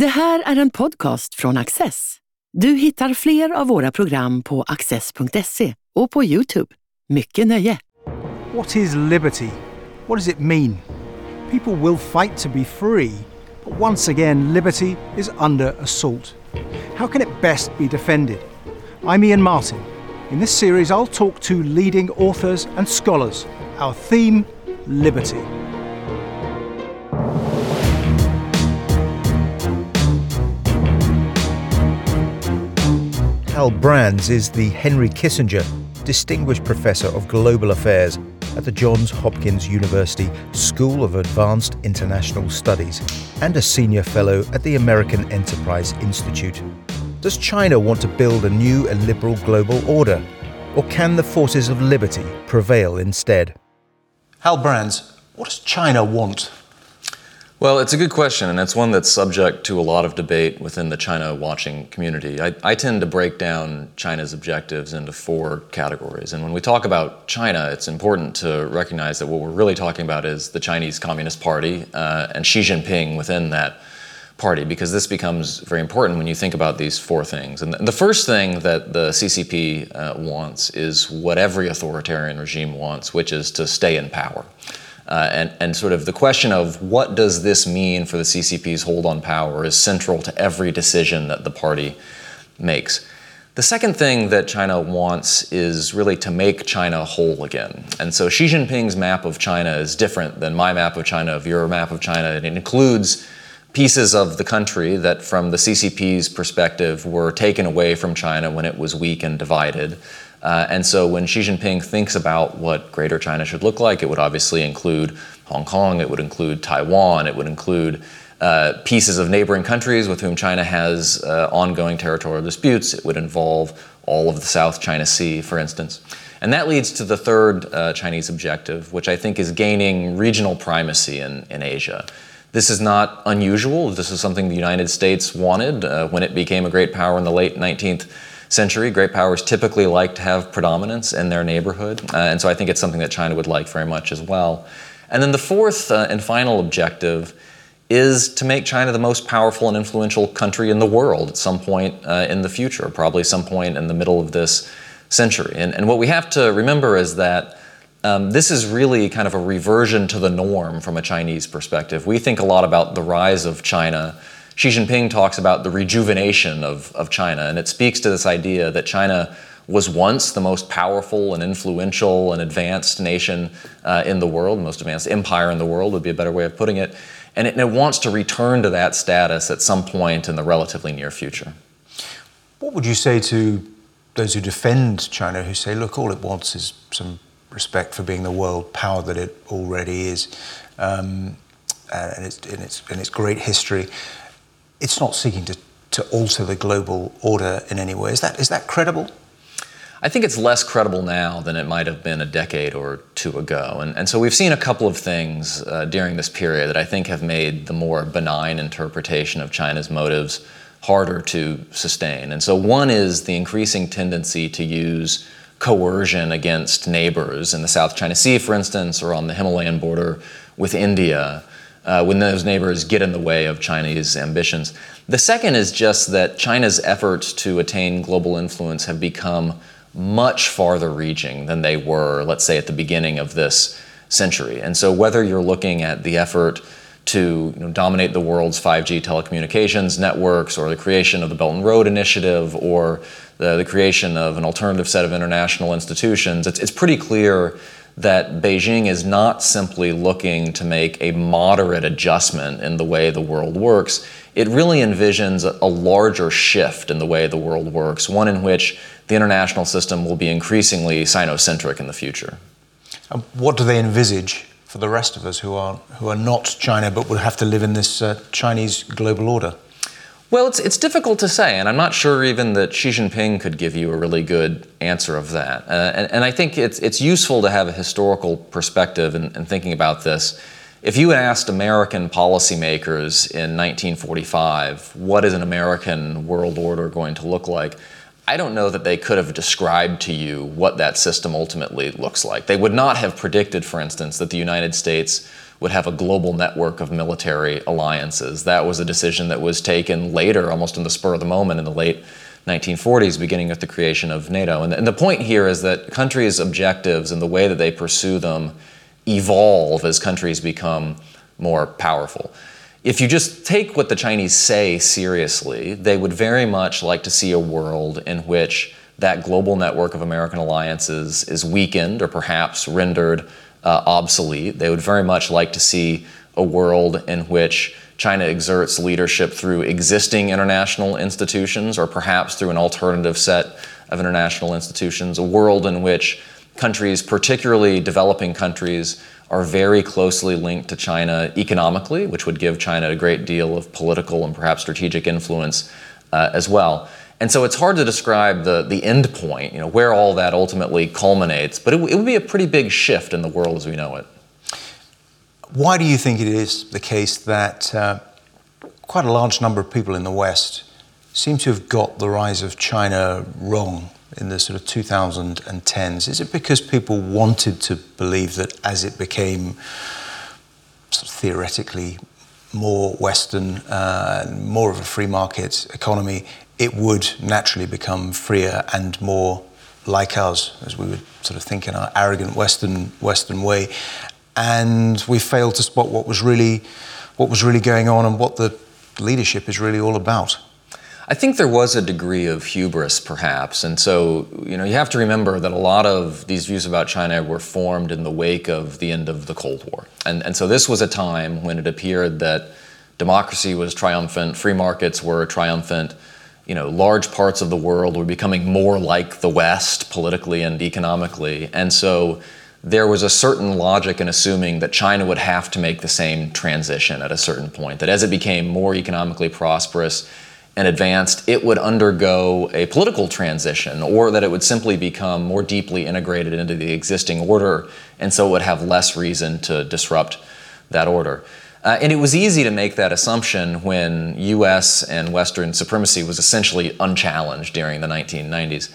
Det här är en podcast från Axess. Du hittar fler av våra program på axess.se och på Youtube. Mycket nöje! What is liberty? What does it mean? People will fight to be free, but once again, liberty is under assault. How can it best be defended? I'm Ian Martin. In this series, I'll talk to leading authors and scholars. Our theme liberty. Hal Brands is the Henry Kissinger Distinguished Professor of Global Affairs at the Johns Hopkins University School of Advanced International Studies and a Senior Fellow at the American Enterprise Institute. Does China want to build a new and liberal global order? Or can the forces of liberty prevail instead? Hal Brands, what does China want? Well, it's a good question, and it's one that's subject to a lot of debate within the China watching community. I, I, tend to break down China's objectives into four categories. And when we talk about China, it's important to recognize that what we're really talking about is the Chinese Communist Party uh, and Xi Jinping within that party, because this becomes very important when you think about these four things. And the first thing that the CCP uh, wants is what every authoritarian regime wants, which is to stay in power. Uh, and, and sort of the question of what does this mean for the CCP's hold on power is central to every decision that the party makes. The second thing that China wants is really to make China whole again. And so Xi Jinping's map of China is different than my map of China, of your map of China. It includes pieces of the country that, from the CCP's perspective, were taken away from China when it was weak and divided. Uh, and so when Xi Jinping thinks about what Greater China should look like, it would obviously include Hong Kong, it would include Taiwan, it would include uh, pieces of neighboring countries with whom China has uh, ongoing territorial disputes. It would involve all of the South China Sea, for instance. And that leads to the third uh, Chinese objective, which I think is gaining regional primacy in, in Asia. This is not unusual. This is something the United States wanted uh, when it became a great power in the late 19th century. Great powers typically like to have predominance in their neighborhood, uh, and so I think it's something that China would like very much as well. And then the fourth uh, and final objective is to make China the most powerful and influential country in the world at some point uh, in the future, probably some point in the middle of this century. And, and what we have to remember is that um, this is really kind of a reversion to the norm from a Chinese perspective. We think a lot about the rise of China Xi Jinping talks about the rejuvenation of, of China, and it speaks to this idea that China was once the most powerful and influential and advanced nation uh, in the world, most advanced empire in the world would be a better way of putting it. And it, and it wants to return to that status at some point in the relatively near future. What would you say to those who defend China, who say, look, all it wants is some respect for being the world power that it already is, um, and, its, and, its, and its great history? It's not seeking to, to alter the global order in any way. Is that, is that credible? I think it's less credible now than it might have been a decade or two ago. And, and so we've seen a couple of things uh, during this period that I think have made the more benign interpretation of China's motives harder to sustain. And so one is the increasing tendency to use coercion against neighbors in the South China Sea, for instance, or on the Himalayan border with India uh, when those neighbors get in the way of Chinese ambitions. The second is just that China's efforts to attain global influence have become much farther reaching than they were, let's say, at the beginning of this century. And so, whether you're looking at the effort to you know, dominate the world's 5G telecommunications networks, or the creation of the Belt and Road Initiative, or the, the creation of an alternative set of international institutions, it's, it's pretty clear that Beijing is not simply looking to make a moderate adjustment in the way the world works. It really envisions a, larger shift in the way the world works, one in which the international system will be increasingly Sinocentric in the future. what do they envisage for the rest of us who are, who are not China but would have to live in this uh, Chinese global order? Well, it's, it's difficult to say, and I'm not sure even that Xi Jinping could give you a really good answer of that. Uh, and, and, I think it's, it's useful to have a historical perspective in, in thinking about this. If you had asked American policymakers in 1945, what is an American world order going to look like? I don't know that they could have described to you what that system ultimately looks like. They would not have predicted, for instance, that the United States would have a global network of military alliances. That was a decision that was taken later, almost in the spur of the moment, in the late 1940s, beginning with the creation of NATO. And, and the point here is that countries' objectives and the way that they pursue them evolve as countries become more powerful. If you just take what the Chinese say seriously, they would very much like to see a world in which that global network of American alliances is weakened or perhaps rendered uh, obsolete. They would very much like to see a world in which China exerts leadership through existing international institutions or perhaps through an alternative set of international institutions, a world in which countries, particularly developing countries, are very closely linked to China economically, which would give China a great deal of political and perhaps strategic influence uh, as well. And so it's hard to describe the, the end point, you know, where all that ultimately culminates, but it, it would be a pretty big shift in the world as we know it. Why do you think it is the case that uh, quite a large number of people in the West seem to have got the rise of China wrong in the sort of 2010s? Is it because people wanted to believe that as it became sort of theoretically more Western, uh, more of a free market economy, it would naturally become freer and more like us, as we would sort of think in our arrogant Western Western way, and we failed to spot what was really what was really going on and what the leadership is really all about. I think there was a degree of hubris, perhaps. And so, you know, you have to remember that a lot of these views about China were formed in the wake of the end of the Cold War. And, and so this was a time when it appeared that democracy was triumphant, free markets were triumphant, you know, large parts of the world were becoming more like the West politically and economically. And so there was a certain logic in assuming that China would have to make the same transition at a certain point, that as it became more economically prosperous, and advanced, it would undergo a political transition or that it would simply become more deeply integrated into the existing order and so would have less reason to disrupt that order. Uh, and it was easy to make that assumption when US and Western supremacy was essentially unchallenged during the 1990s.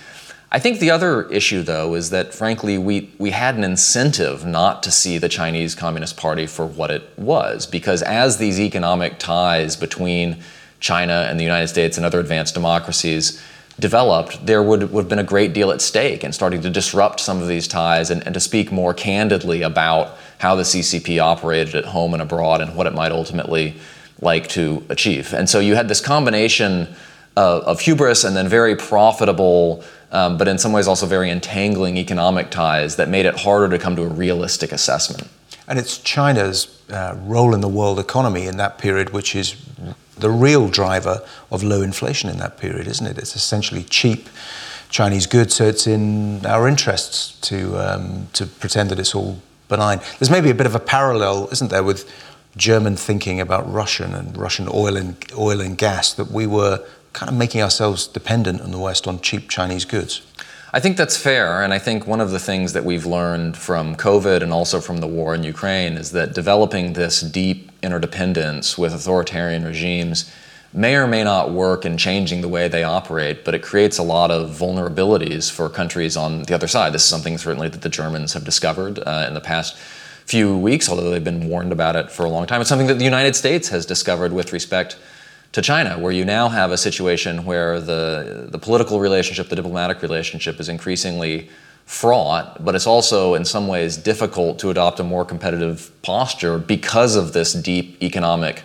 I think the other issue, though, is that frankly, we, we had an incentive not to see the Chinese Communist Party for what it was, because as these economic ties between China and the United States and other advanced democracies developed, there would, would have been a great deal at stake in starting to disrupt some of these ties and, and to speak more candidly about how the CCP operated at home and abroad and what it might ultimately like to achieve. And so you had this combination of, of hubris and then very profitable, um, but in some ways also very entangling economic ties that made it harder to come to a realistic assessment. And it's China's uh, role in the world economy in that period, which is the real driver of low inflation in that period, isn't it? It's essentially cheap Chinese goods, so it's in our interests to um, to pretend that it's all benign. There's maybe a bit of a parallel, isn't there, with German thinking about Russian and Russian oil and oil and gas that we were kind of making ourselves dependent in the West on cheap Chinese goods. I think that's fair, and I think one of the things that we've learned from COVID and also from the war in Ukraine is that developing this deep interdependence with authoritarian regimes may or may not work in changing the way they operate, but it creates a lot of vulnerabilities for countries on the other side. This is something certainly that the Germans have discovered uh, in the past few weeks, although they've been warned about it for a long time. It's something that the United States has discovered with respect to China, where you now have a situation where the, the political relationship, the diplomatic relationship is increasingly fraught, but it's also in some ways difficult to adopt a more competitive posture because of this deep economic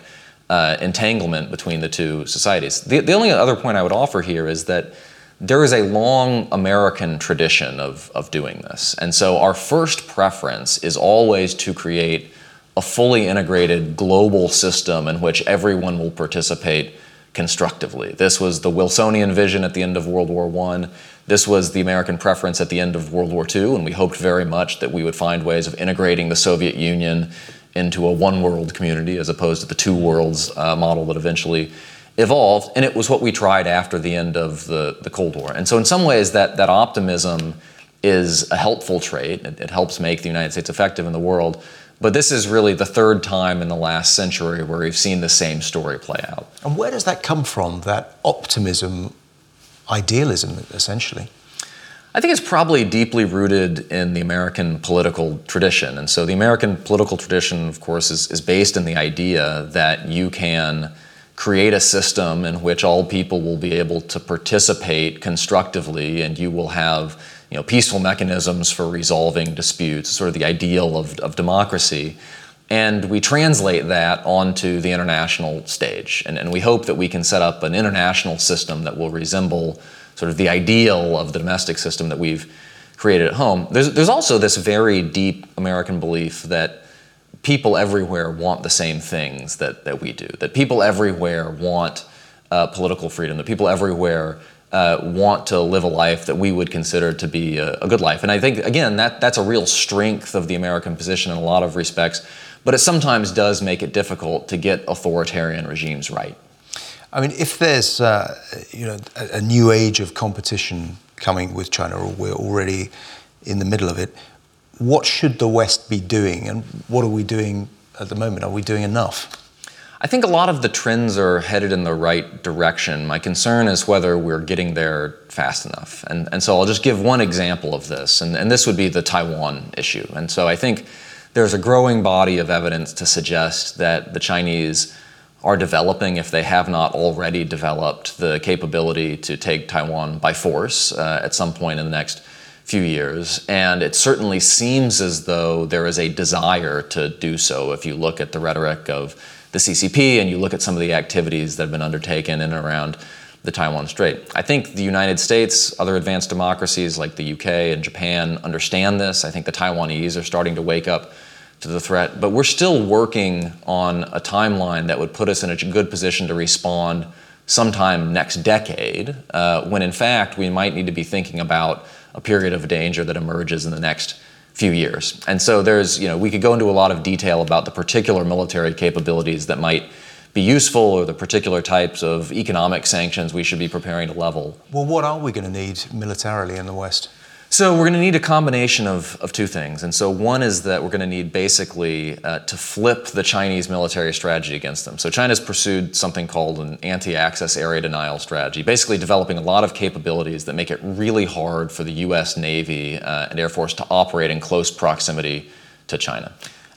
uh, entanglement between the two societies. The, the only other point I would offer here is that there is a long American tradition of, of doing this. And so our first preference is always to create a fully integrated global system in which everyone will participate constructively. This was the Wilsonian vision at the end of World War I. This was the American preference at the end of World War II, and we hoped very much that we would find ways of integrating the Soviet Union into a one world community as opposed to the two worlds uh, model that eventually evolved. And it was what we tried after the end of the, the Cold War. And so, in some ways, that, that optimism is a helpful trait. It, it helps make the United States effective in the world. But this is really the third time in the last century where we've seen the same story play out. And where does that come from, that optimism, idealism, essentially? I think it's probably deeply rooted in the American political tradition. And so the American political tradition, of course, is, is based in the idea that you can create a system in which all people will be able to participate constructively and you will have you know, peaceful mechanisms for resolving disputes, sort of the ideal of, of democracy. And we translate that onto the international stage. And, and we hope that we can set up an international system that will resemble sort of the ideal of the domestic system that we've created at home. There's, there's also this very deep American belief that people everywhere want the same things that, that we do, that people everywhere want uh, political freedom, that people everywhere uh, want to live a life that we would consider to be a, a, good life. And I think, again, that, that's a real strength of the American position in a lot of respects, but it sometimes does make it difficult to get authoritarian regimes right. I mean, if there's uh, you know a, a, new age of competition coming with China, or we're already in the middle of it, what should the West be doing, and what are we doing at the moment? Are we doing enough? I think a lot of the trends are headed in the right direction. My concern is whether we're getting there fast enough. And, and so I'll just give one example of this, and, and this would be the Taiwan issue. And so I think there's a growing body of evidence to suggest that the Chinese are developing, if they have not already developed, the capability to take Taiwan by force uh, at some point in the next few years. And it certainly seems as though there is a desire to do so if you look at the rhetoric of the CCP and you look at some of the activities that have been undertaken in and around the Taiwan Strait. I think the United States, other advanced democracies like the UK and Japan understand this. I think the Taiwanese are starting to wake up to the threat, but we're still working on a timeline that would put us in a good position to respond sometime next decade, uh, when in fact we might need to be thinking about a period of danger that emerges in the next few years. And so there's, you know, we could go into a lot of detail about the particular military capabilities that might be useful or the particular types of economic sanctions we should be preparing to level. Well, what are we going to need militarily in the West? So we're going to need a combination of, of two things. And so one is that we're going to need basically uh, to flip the Chinese military strategy against them. So China's pursued something called an anti-access area denial strategy, basically developing a lot of capabilities that make it really hard for the U.S. Navy uh, and Air Force to operate in close proximity to China.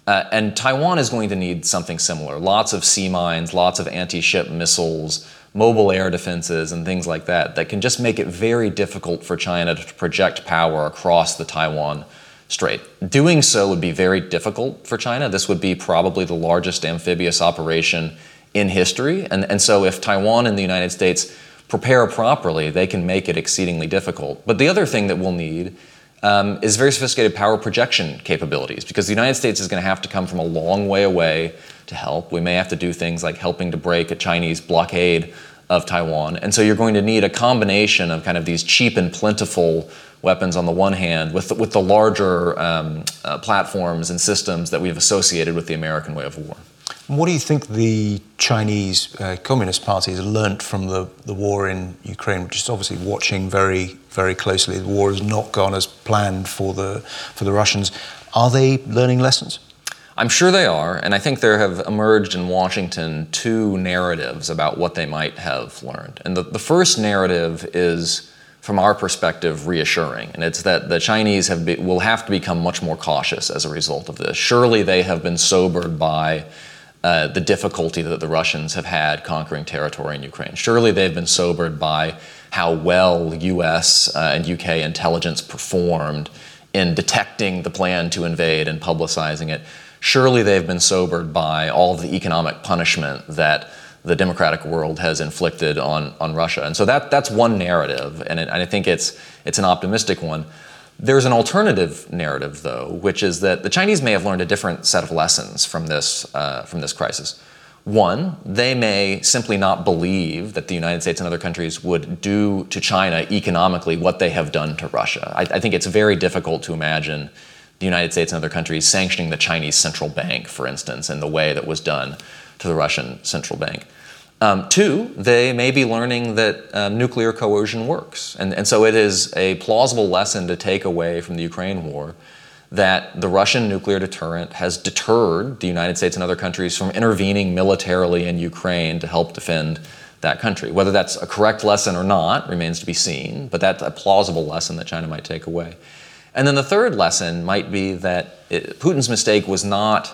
Uh, and Taiwan is going to need something similar. Lots of sea mines, lots of anti-ship missiles, mobile air defenses and things like that that can just make it very difficult for China to project power across the Taiwan Strait. Doing so would be very difficult for China. This would be probably the largest amphibious operation in history. And, and so if Taiwan and the United States prepare properly, they can make it exceedingly difficult. But the other thing that we'll need um, is very sophisticated power projection capabilities because the United States is going to have to come from a long way away to help. We may have to do things like helping to break a Chinese blockade of Taiwan. And so you're going to need a combination of kind of these cheap and plentiful weapons on the one hand with the, with the larger um, uh, platforms and systems that we've associated with the American way of war. What do you think the Chinese uh, Communist Party has learnt from the, the war in Ukraine, which is obviously watching very, very closely? The war has not gone as planned for the, for the Russians. Are they learning lessons? I'm sure they are, and I think there have emerged in Washington two narratives about what they might have learned. And the, the first narrative is, from our perspective, reassuring, and it's that the Chinese have be, will have to become much more cautious as a result of this. Surely they have been sobered by uh, the difficulty that the Russians have had conquering territory in Ukraine. Surely they've been sobered by how well US uh, and UK intelligence performed in detecting the plan to invade and publicizing it. Surely they've been sobered by all of the economic punishment that the democratic world has inflicted on, on Russia. And so that, that's one narrative, and, it, and I think it's, it's an optimistic one. There's an alternative narrative, though, which is that the Chinese may have learned a different set of lessons from this, uh, from this crisis. One, they may simply not believe that the United States and other countries would do to China economically what they have done to Russia. I, I think it's very difficult to imagine the United States and other countries sanctioning the Chinese central bank, for instance, in the way that was done to the Russian central bank. Um, two, they may be learning that um, nuclear coercion works. And, and so it is a plausible lesson to take away from the Ukraine war that the Russian nuclear deterrent has deterred the United States and other countries from intervening militarily in Ukraine to help defend that country. Whether that's a correct lesson or not remains to be seen, but that's a plausible lesson that China might take away. And then the third lesson might be that it, Putin's mistake was not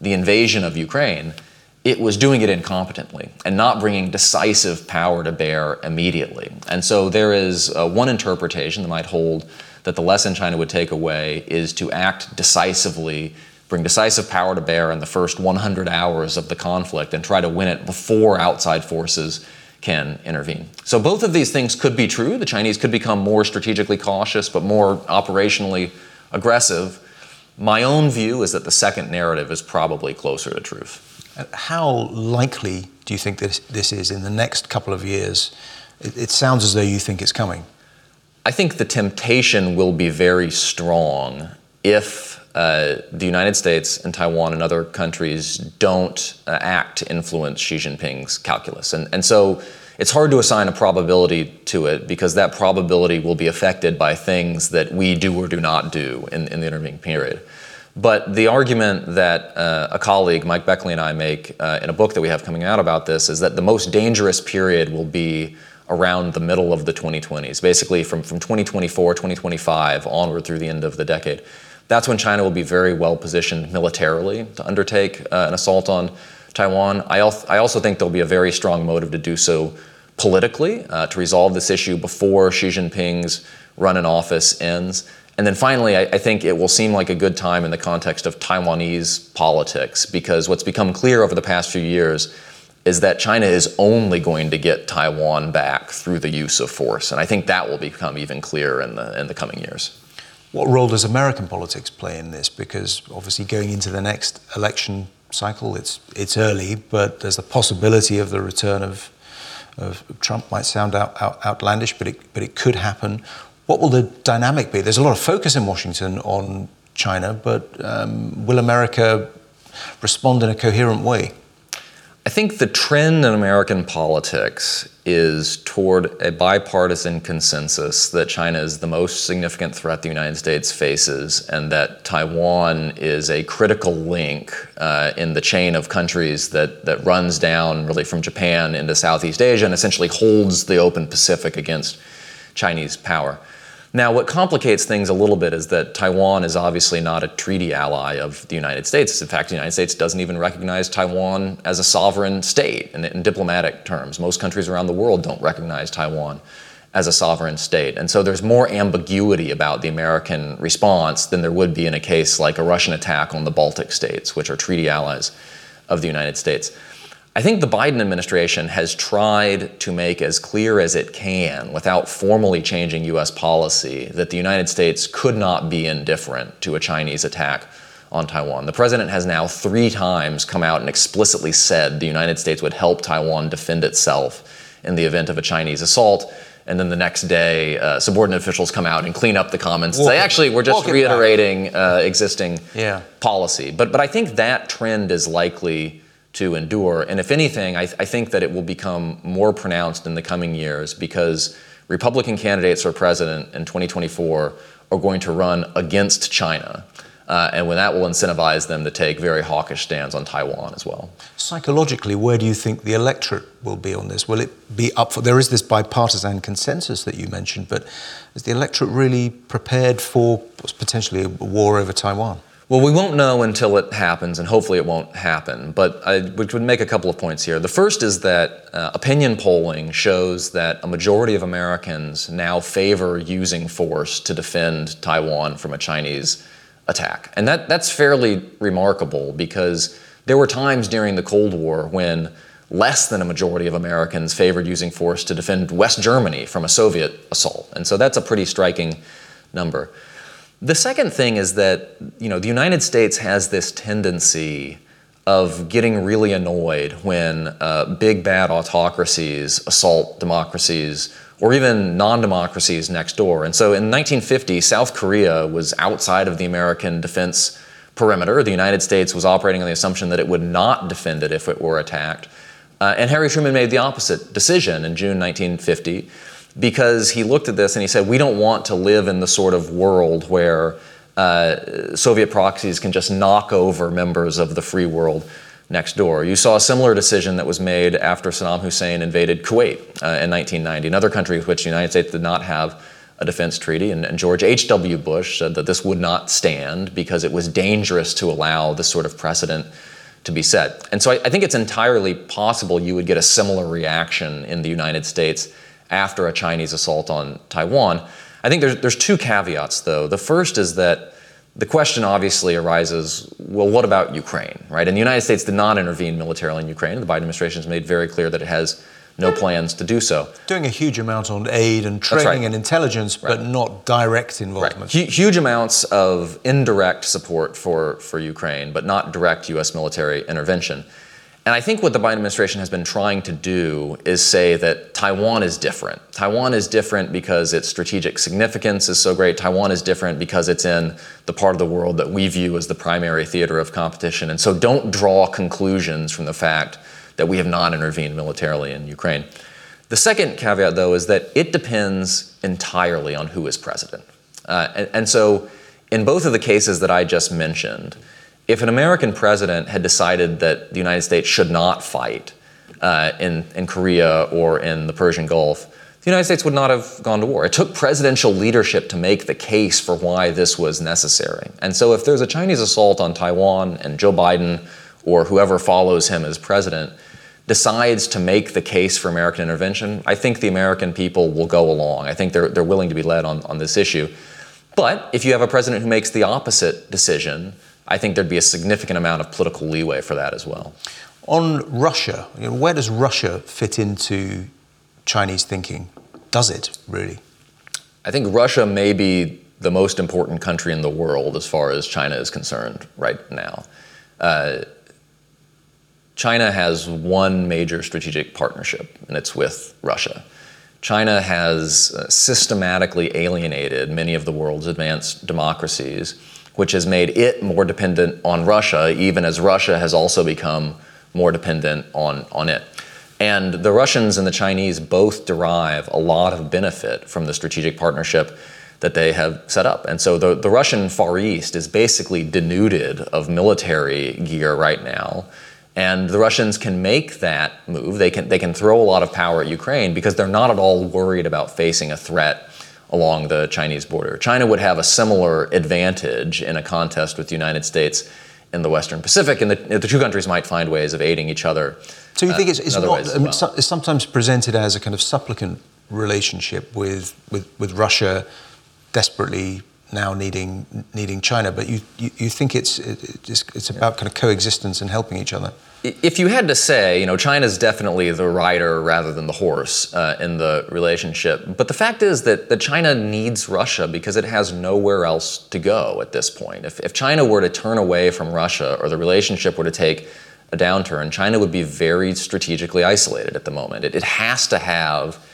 the invasion of Ukraine, it was doing it incompetently and not bringing decisive power to bear immediately. And so there is uh, one interpretation that might hold that the lesson China would take away is to act decisively, bring decisive power to bear in the first 100 hours of the conflict and try to win it before outside forces can intervene. So both of these things could be true. The Chinese could become more strategically cautious, but more operationally aggressive. My own view is that the second narrative is probably closer to truth. Uh, how likely do you think this, this is in the next couple of years? It, it sounds as though you think it's coming. I think the temptation will be very strong if uh, the United States and Taiwan and other countries don't uh, act to influence Xi Jinping's calculus. And, and so it's hard to assign a probability to it because that probability will be affected by things that we do or do not do in, in the intervening period. But the argument that uh, a colleague, Mike Beckley, and I make uh, in a book that we have coming out about this is that the most dangerous period will be around the middle of the 2020s, basically from, from 2024, 2025 onward through the end of the decade. That's when China will be very well positioned militarily to undertake uh, an assault on Taiwan. I, al- I, also think there'll be a very strong motive to do so politically, uh, to resolve this issue before Xi Jinping's run in office ends. And then finally, I, I, think it will seem like a good time in the context of Taiwanese politics because what's become clear over the past few years is that China is only going to get Taiwan back through the use of force. And I think that will become even clearer in the, in the coming years. What role does American politics play in this? Because obviously, going into the next election cycle, it's, it's early, but there's the possibility of the return of, of Trump. Might sound out, out, outlandish, but it, but it could happen. What will the dynamic be? There's a lot of focus in Washington on China, but um, will America respond in a coherent way? I think the trend in American politics is toward a bipartisan consensus that China is the most significant threat the United States faces, and that Taiwan is a critical link uh, in the chain of countries that, that runs down really from Japan into Southeast Asia and essentially holds the open Pacific against Chinese power. Now, what complicates things a little bit is that Taiwan is obviously not a treaty ally of the United States. In fact, the United States doesn't even recognize Taiwan as a sovereign state in, in, diplomatic terms. Most countries around the world don't recognize Taiwan as a sovereign state. And so there's more ambiguity about the American response than there would be in a case like a Russian attack on the Baltic states, which are treaty allies of the United States. I think the Biden administration has tried to make as clear as it can, without formally changing U.S. policy, that the United States could not be indifferent to a Chinese attack on Taiwan. The president has now three times come out and explicitly said the United States would help Taiwan defend itself in the event of a Chinese assault. And then the next day, uh, subordinate officials come out and clean up the comments and say, actually, we're just reiterating uh, existing yeah. policy. But, but I think that trend is likely to endure. And if anything, I, th- I, think that it will become more pronounced in the coming years because Republican candidates for president in 2024 are going to run against China. Uh, and when that will incentivize them to take very hawkish stands on Taiwan as well. Psychologically, where do you think the electorate will be on this? Will it be up for? There is this bipartisan consensus that you mentioned, but is the electorate really prepared for potentially a war over Taiwan? Well, we won't know until it happens, and hopefully it won't happen. But I would make a couple of points here. The first is that uh, opinion polling shows that a majority of Americans now favor using force to defend Taiwan from a Chinese attack. And that, that's fairly remarkable because there were times during the Cold War when less than a majority of Americans favored using force to defend West Germany from a Soviet assault. And so that's a pretty striking number. The second thing is that you know the United States has this tendency of getting really annoyed when uh, big bad autocracies assault democracies or even non-democracies next door. And so in 1950, South Korea was outside of the American defense perimeter. The United States was operating on the assumption that it would not defend it if it were attacked. Uh, and Harry Truman made the opposite decision in June 1950 because he looked at this and he said, we don't want to live in the sort of world where uh, Soviet proxies can just knock over members of the free world next door. You saw a similar decision that was made after Saddam Hussein invaded Kuwait uh, in 1990, another country with which the United States did not have a defense treaty. And, and George H.W. Bush said that this would not stand because it was dangerous to allow this sort of precedent to be set. And so I, I think it's entirely possible you would get a similar reaction in the United States after a Chinese assault on Taiwan. I think there's, there's two caveats, though. The first is that the question obviously arises well, what about Ukraine, right? And the United States did not intervene militarily in Ukraine. The Biden administration has made very clear that it has no plans to do so. Doing a huge amount on aid and training right. and intelligence, right. but not direct involvement. Right. huge amounts of indirect support for, for Ukraine, but not direct U.S. military intervention. And I think what the Biden administration has been trying to do is say that Taiwan is different. Taiwan is different because its strategic significance is so great. Taiwan is different because it's in the part of the world that we view as the primary theater of competition. And so don't draw conclusions from the fact that we have not intervened militarily in Ukraine. The second caveat, though, is that it depends entirely on who is president. Uh, and, and so, in both of the cases that I just mentioned, if an American president had decided that the United States should not fight uh, in, in Korea or in the Persian Gulf, the United States would not have gone to war. It took presidential leadership to make the case for why this was necessary. And so, if there's a Chinese assault on Taiwan and Joe Biden or whoever follows him as president decides to make the case for American intervention, I think the American people will go along. I think they're, they're willing to be led on, on this issue. But if you have a president who makes the opposite decision, I think there'd be a significant amount of political leeway for that as well. On Russia, you know, where does Russia fit into Chinese thinking? Does it really? I think Russia may be the most important country in the world as far as China is concerned right now. Uh, China has one major strategic partnership, and it's with Russia. China has uh, systematically alienated many of the world's advanced democracies which has made it more dependent on Russia, even as Russia has also become more dependent on, on it. And the Russians and the Chinese both derive a lot of benefit from the strategic partnership that they have set up. And so the, the Russian Far East is basically denuded of military gear right now. And the Russians can make that move. They can, they can throw a lot of power at Ukraine because they're not at all worried about facing a threat along the Chinese border. China would have a similar advantage in a contest with the United States in the Western Pacific, and the, the two countries might find ways of aiding each other. So you think it's, it's uh, not? I mean. It's sometimes presented as a kind of supplicant relationship with with, with Russia, desperately now needing needing China, but you, you, you think it's, it's it's about kind of coexistence and helping each other. If you had to say, you know, China's definitely the rider rather than the horse uh, in the relationship. But the fact is that, that China needs Russia because it has nowhere else to go at this point. If, if China were to turn away from Russia or the relationship were to take a downturn, China would be very strategically isolated at the moment. It, it has to have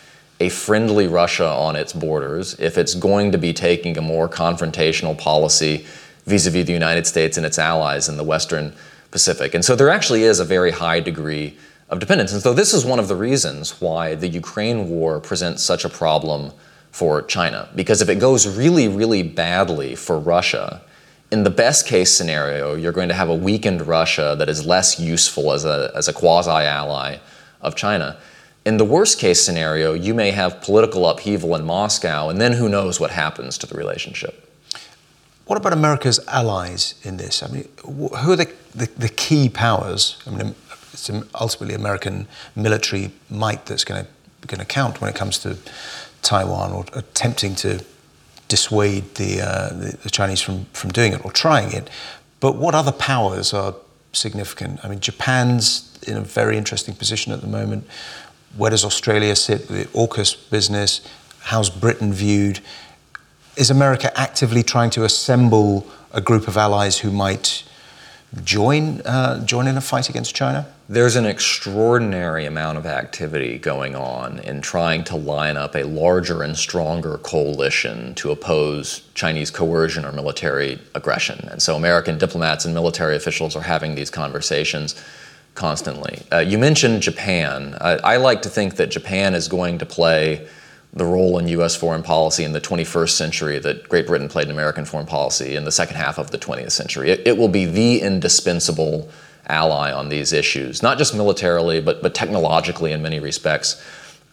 a friendly Russia on its borders if it's going to be taking a more confrontational policy vis a vis the United States and its allies in the Western Pacific. And so there actually is a very high degree of dependence. And so this is one of the reasons why the Ukraine war presents such a problem for China. Because if it goes really, really badly for Russia, in the best case scenario, you're going to have a weakened Russia that is less useful as a, as a quasi ally of China. In the worst case scenario, you may have political upheaval in Moscow, and then who knows what happens to the relationship. What about America's allies in this? I mean, who are the, the, the key powers? I mean, it's ultimately American military might that's going to count when it comes to Taiwan or attempting to dissuade the, uh, the, the Chinese from, from doing it or trying it. But what other powers are significant? I mean, Japan's in a very interesting position at the moment. Where does Australia sit with the AUKUS business? How's Britain viewed? is America actively trying to assemble a group of allies who might join uh, join in a fight against China? There's an extraordinary amount of activity going on in trying to line up a larger and stronger coalition to oppose Chinese coercion or military aggression. And so American diplomats and military officials are having these conversations constantly. Uh, you mentioned Japan. Uh, I like to think that Japan is going to play the role in U.S. foreign policy in the 21st century that Great Britain played in American foreign policy in the second half of the 20th century. It, it will be the indispensable ally on these issues, not just militarily, but, but technologically in many respects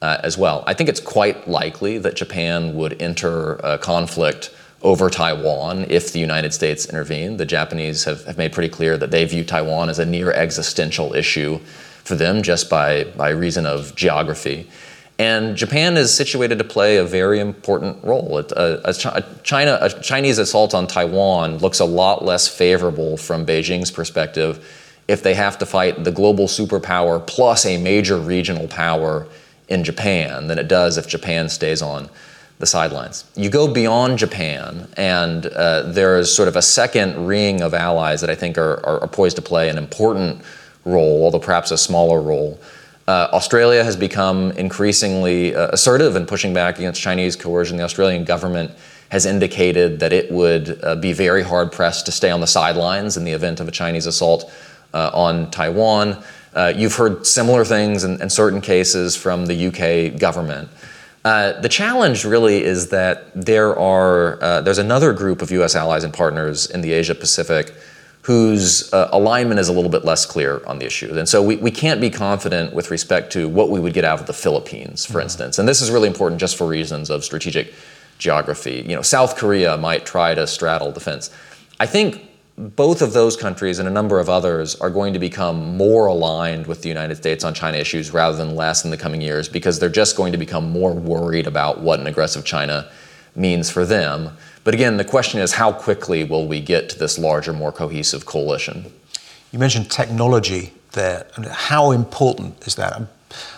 uh, as well. I think it's quite likely that Japan would enter a conflict over Taiwan if the United States intervened. The Japanese have, have made pretty clear that they view Taiwan as a near existential issue for them just by, by reason of geography. And Japan is situated to play a very important role. Uh, a, China, a Chinese assault on Taiwan looks a lot less favorable from Beijing's perspective if they have to fight the global superpower plus a major regional power in Japan than it does if Japan stays on the sidelines. You go beyond Japan, and uh, there is sort of a second ring of allies that I think are, are, are poised to play an important role, although perhaps a smaller role. Uh, Australia has become increasingly uh, assertive in pushing back against Chinese coercion. The Australian government has indicated that it would uh, be very hard pressed to stay on the sidelines in the event of a Chinese assault uh, on Taiwan. Uh, you've heard similar things in, in, certain cases from the UK government. Uh, the challenge really is that there are uh, there's another group of U.S. allies and partners in the Asia Pacific whose uh, alignment is a little bit less clear on the issue, and so we, we can't be confident with respect to what we would get out of the Philippines, for mm-hmm. instance. And this is really important just for reasons of strategic geography. You know, South Korea might try to straddle the fence. I think both of those countries and a number of others are going to become more aligned with the United States on China issues rather than less in the coming years because they're just going to become more worried about what an aggressive China means for them. But again, the question is how quickly will we get to this larger, more cohesive coalition? You mentioned technology there. How important is that?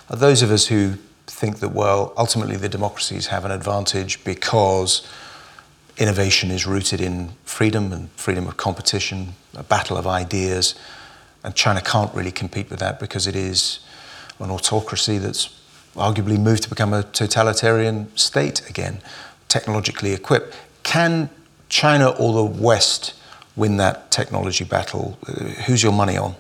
Are those of us who think that, well, ultimately the democracies have an advantage because innovation is rooted in freedom and freedom of competition, a battle of ideas, and China can't really compete with that because it is an autocracy that's arguably moved to become a totalitarian state again, technologically equipped. Can China or the West win that technology battle? Uh, who's your money on?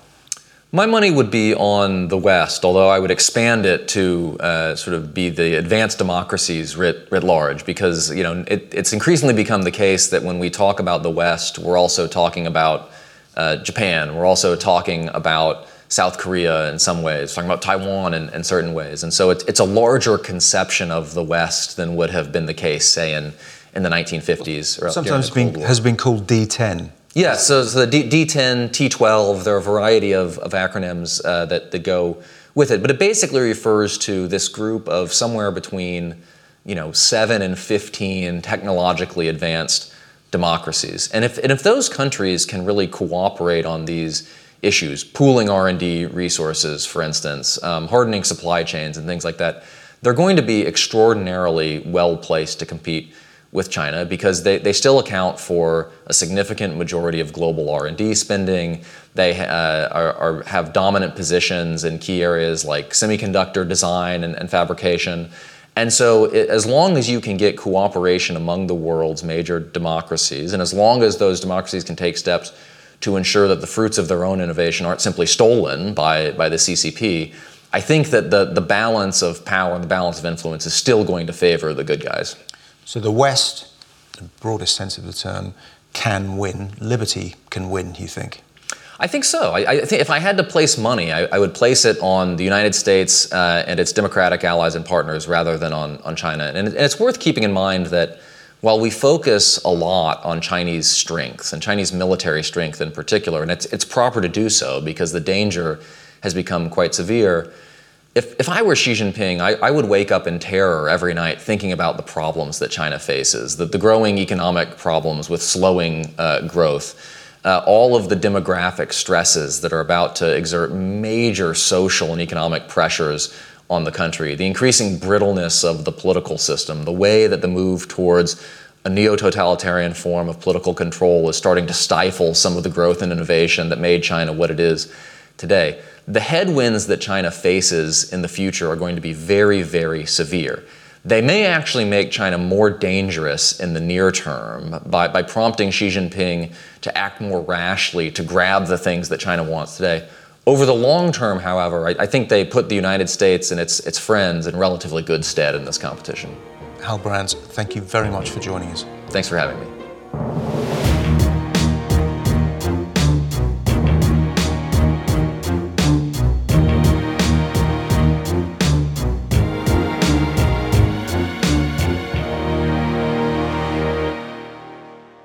My money would be on the West, although I would expand it to uh, sort of be the advanced democracies writ, writ large, because you know it, it's increasingly become the case that when we talk about the West, we're also talking about uh, Japan, we're also talking about South Korea in some ways, talking about Taiwan in, in certain ways, and so it's, it's a larger conception of the West than would have been the case, say in in the 1950s. Or Sometimes been, has been called D10. Yeah, so, so the D, 10 T12, there are a variety of, of acronyms uh, that, that go with it, but it basically refers to this group of somewhere between, you know, seven and 15 technologically advanced democracies. And if, and if those countries can really cooperate on these issues, pooling R&D resources, for instance, um, hardening supply chains and things like that, they're going to be extraordinarily well placed to compete with China because they, they still account for a significant majority of global R&D spending. They uh, are, are, have dominant positions in key areas like semiconductor design and, and fabrication. And so, it, as long as you can get cooperation among the world's major democracies, and as long as those democracies can take steps to ensure that the fruits of their own innovation aren't simply stolen by, by the CCP, I think that the, the balance of power and the balance of influence is still going to favor the good guys. So the West, the broadest sense of the term, can win. Liberty can win, you think? I think so. I, I, think if I had to place money, I, I would place it on the United States uh, and its democratic allies and partners rather than on, on China. And, and it's worth keeping in mind that while we focus a lot on Chinese strength and Chinese military strength in particular, and it's, it's proper to do so because the danger has become quite severe, if, if I were Xi Jinping, I, I, would wake up in terror every night thinking about the problems that China faces, the, the growing economic problems with slowing uh, growth, uh, all of the demographic stresses that are about to exert major social and economic pressures on the country, the increasing brittleness of the political system, the way that the move towards a neo totalitarian form of political control is starting to stifle some of the growth and innovation that made China what it is today the headwinds that China faces in the future are going to be very, very severe. They may actually make China more dangerous in the near term by, by prompting Xi Jinping to act more rashly, to grab the things that China wants today. Over the long term, however, I, I think they put the United States and its, its friends in relatively good stead in this competition. Hal Brands, thank you very much for joining us. Thanks for having me.